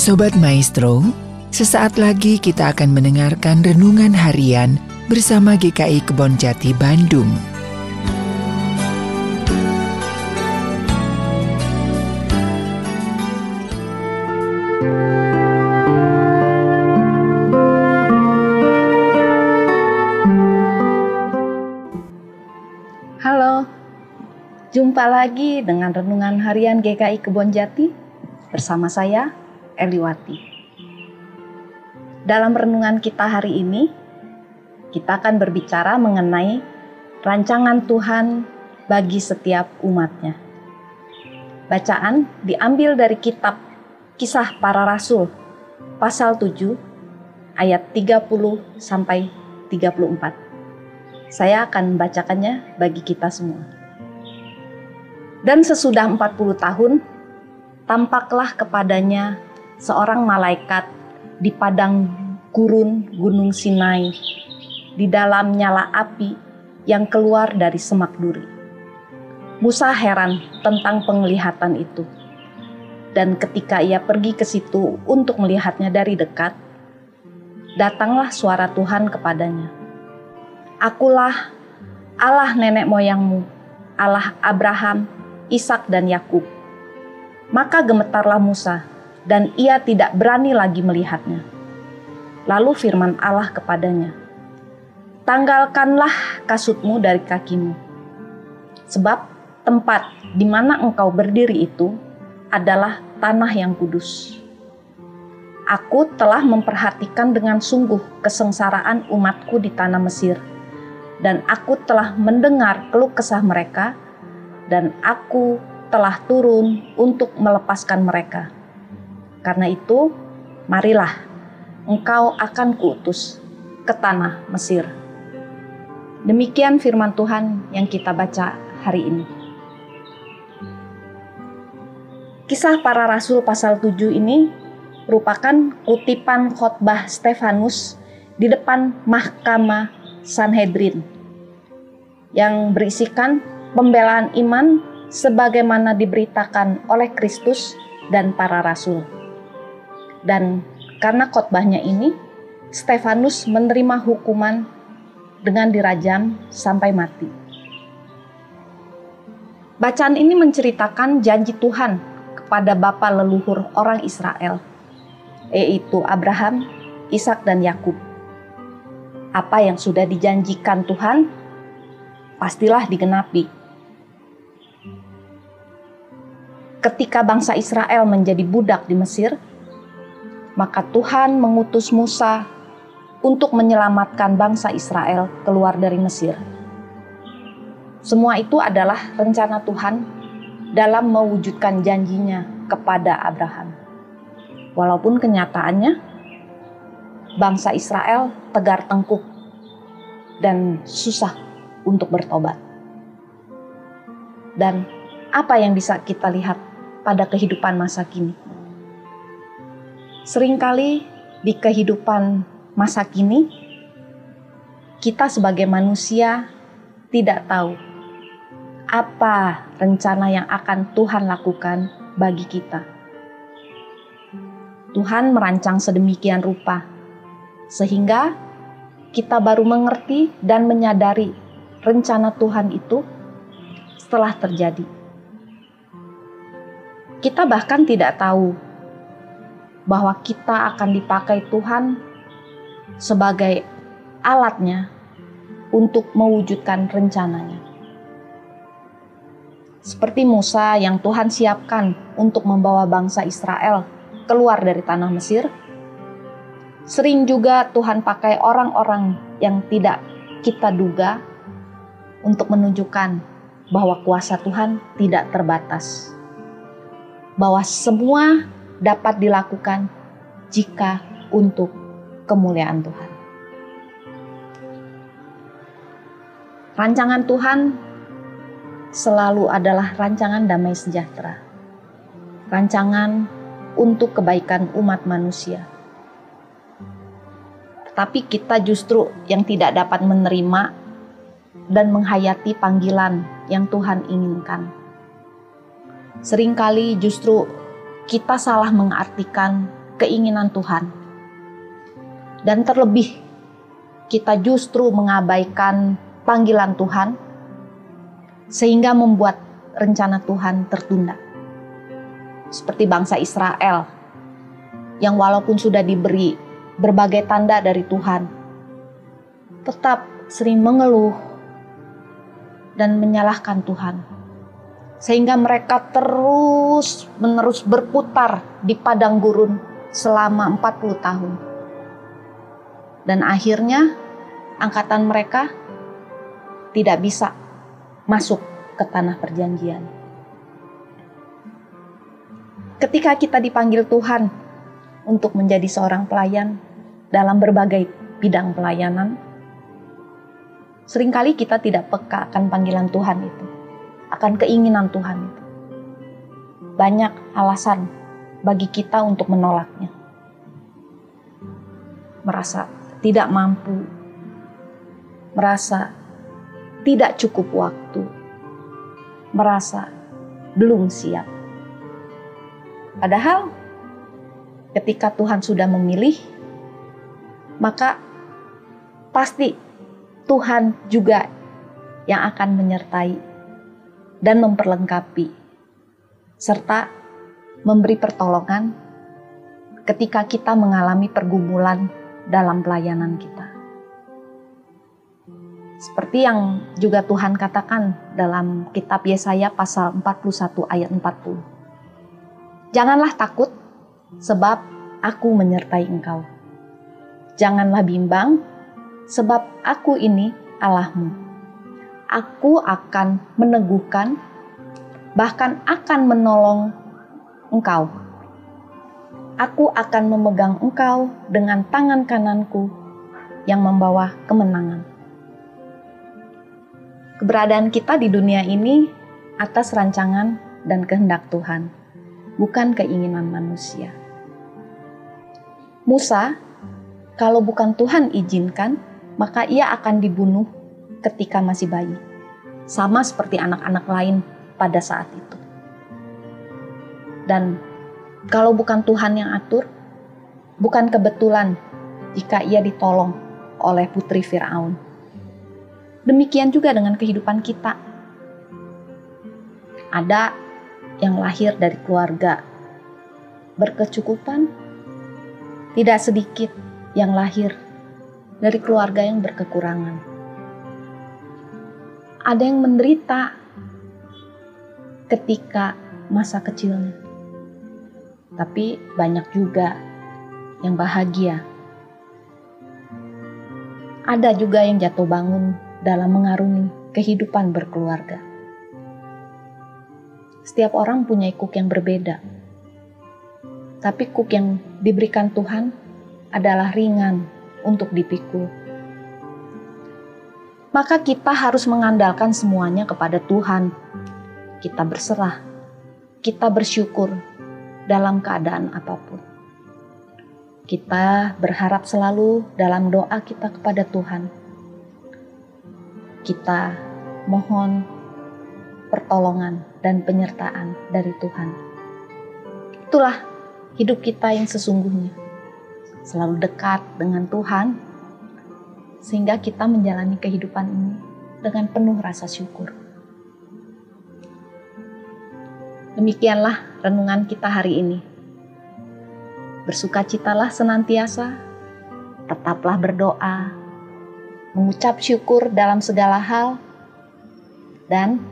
Sobat Maestro, sesaat lagi kita akan mendengarkan renungan harian bersama GKI Kebon Jati Bandung. Halo, jumpa lagi dengan renungan harian GKI Kebon Jati bersama saya, Eliwati. Dalam renungan kita hari ini, kita akan berbicara mengenai rancangan Tuhan bagi setiap umatnya. Bacaan diambil dari kitab Kisah Para Rasul pasal 7 ayat 30 sampai 34. Saya akan membacakannya bagi kita semua. Dan sesudah 40 tahun, tampaklah kepadanya seorang malaikat di padang gurun Gunung Sinai, di dalam nyala api yang keluar dari semak duri. Musa heran tentang penglihatan itu. Dan ketika ia pergi ke situ untuk melihatnya dari dekat, datanglah suara Tuhan kepadanya Akulah Allah nenek moyangmu, Allah Abraham, Ishak dan Yakub. Maka gemetarlah Musa, dan ia tidak berani lagi melihatnya. Lalu firman Allah kepadanya, Tanggalkanlah kasutmu dari kakimu, sebab tempat di mana engkau berdiri itu adalah tanah yang kudus. Aku telah memperhatikan dengan sungguh kesengsaraan umatku di tanah Mesir dan aku telah mendengar keluh kesah mereka, dan aku telah turun untuk melepaskan mereka. Karena itu, marilah engkau akan kuutus ke tanah Mesir. Demikian firman Tuhan yang kita baca hari ini. Kisah para rasul pasal 7 ini merupakan kutipan khotbah Stefanus di depan mahkamah Sanhedrin yang berisikan pembelaan iman sebagaimana diberitakan oleh Kristus dan para rasul. Dan karena khotbahnya ini, Stefanus menerima hukuman dengan dirajam sampai mati. Bacaan ini menceritakan janji Tuhan kepada bapa leluhur orang Israel, yaitu Abraham, Ishak dan Yakub apa yang sudah dijanjikan Tuhan pastilah digenapi. Ketika bangsa Israel menjadi budak di Mesir, maka Tuhan mengutus Musa untuk menyelamatkan bangsa Israel keluar dari Mesir. Semua itu adalah rencana Tuhan dalam mewujudkan janjinya kepada Abraham. Walaupun kenyataannya bangsa Israel tegar tengkuk dan susah untuk bertobat. Dan apa yang bisa kita lihat pada kehidupan masa kini? Seringkali di kehidupan masa kini, kita sebagai manusia tidak tahu apa rencana yang akan Tuhan lakukan bagi kita. Tuhan merancang sedemikian rupa sehingga kita baru mengerti dan menyadari rencana Tuhan itu setelah terjadi. Kita bahkan tidak tahu bahwa kita akan dipakai Tuhan sebagai alatnya untuk mewujudkan rencananya. Seperti Musa yang Tuhan siapkan untuk membawa bangsa Israel keluar dari tanah Mesir, Sering juga Tuhan pakai orang-orang yang tidak kita duga untuk menunjukkan bahwa kuasa Tuhan tidak terbatas. Bahwa semua dapat dilakukan jika untuk kemuliaan Tuhan. Rancangan Tuhan selalu adalah rancangan damai sejahtera. Rancangan untuk kebaikan umat manusia tapi kita justru yang tidak dapat menerima dan menghayati panggilan yang Tuhan inginkan. Seringkali justru kita salah mengartikan keinginan Tuhan. Dan terlebih kita justru mengabaikan panggilan Tuhan sehingga membuat rencana Tuhan tertunda. Seperti bangsa Israel yang walaupun sudah diberi berbagai tanda dari Tuhan, tetap sering mengeluh dan menyalahkan Tuhan. Sehingga mereka terus menerus berputar di padang gurun selama 40 tahun. Dan akhirnya angkatan mereka tidak bisa masuk ke tanah perjanjian. Ketika kita dipanggil Tuhan untuk menjadi seorang pelayan dalam berbagai bidang pelayanan, sering kali kita tidak peka akan panggilan Tuhan itu, akan keinginan Tuhan itu. Banyak alasan bagi kita untuk menolaknya. Merasa tidak mampu, merasa tidak cukup waktu, merasa belum siap. Padahal ketika Tuhan sudah memilih, maka pasti Tuhan juga yang akan menyertai dan memperlengkapi serta memberi pertolongan ketika kita mengalami pergumulan dalam pelayanan kita. Seperti yang juga Tuhan katakan dalam kitab Yesaya pasal 41 ayat 40. Janganlah takut sebab aku menyertai engkau. Janganlah bimbang sebab aku ini Allahmu. Aku akan meneguhkan bahkan akan menolong engkau. Aku akan memegang engkau dengan tangan kananku yang membawa kemenangan. Keberadaan kita di dunia ini atas rancangan dan kehendak Tuhan, bukan keinginan manusia. Musa, kalau bukan Tuhan izinkan, maka ia akan dibunuh ketika masih bayi, sama seperti anak-anak lain pada saat itu. Dan kalau bukan Tuhan yang atur, bukan kebetulan jika ia ditolong oleh putri Firaun Demikian juga dengan kehidupan kita. Ada yang lahir dari keluarga berkecukupan, tidak sedikit yang lahir dari keluarga yang berkekurangan. Ada yang menderita ketika masa kecilnya, tapi banyak juga yang bahagia. Ada juga yang jatuh bangun dalam mengarungi kehidupan berkeluarga. Setiap orang punya kuk yang berbeda, tapi kuk yang diberikan Tuhan adalah ringan untuk dipikul. Maka kita harus mengandalkan semuanya kepada Tuhan. Kita berserah, kita bersyukur dalam keadaan apa pun. Kita berharap selalu dalam doa kita kepada Tuhan kita mohon pertolongan dan penyertaan dari Tuhan. Itulah hidup kita yang sesungguhnya. Selalu dekat dengan Tuhan, sehingga kita menjalani kehidupan ini dengan penuh rasa syukur. Demikianlah renungan kita hari ini. Bersukacitalah senantiasa, tetaplah berdoa, mengucap syukur dalam segala hal, dan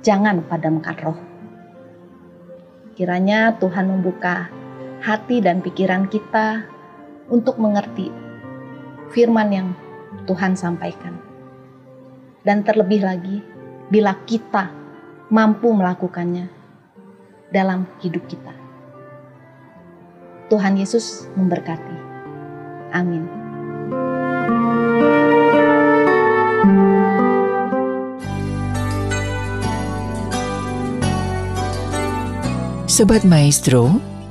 jangan padamkan roh. Kiranya Tuhan membuka hati dan pikiran kita untuk mengerti firman yang Tuhan sampaikan. Dan terlebih lagi, bila kita mampu melakukannya dalam hidup kita. Tuhan Yesus memberkati. Amin. Sobat Maestro,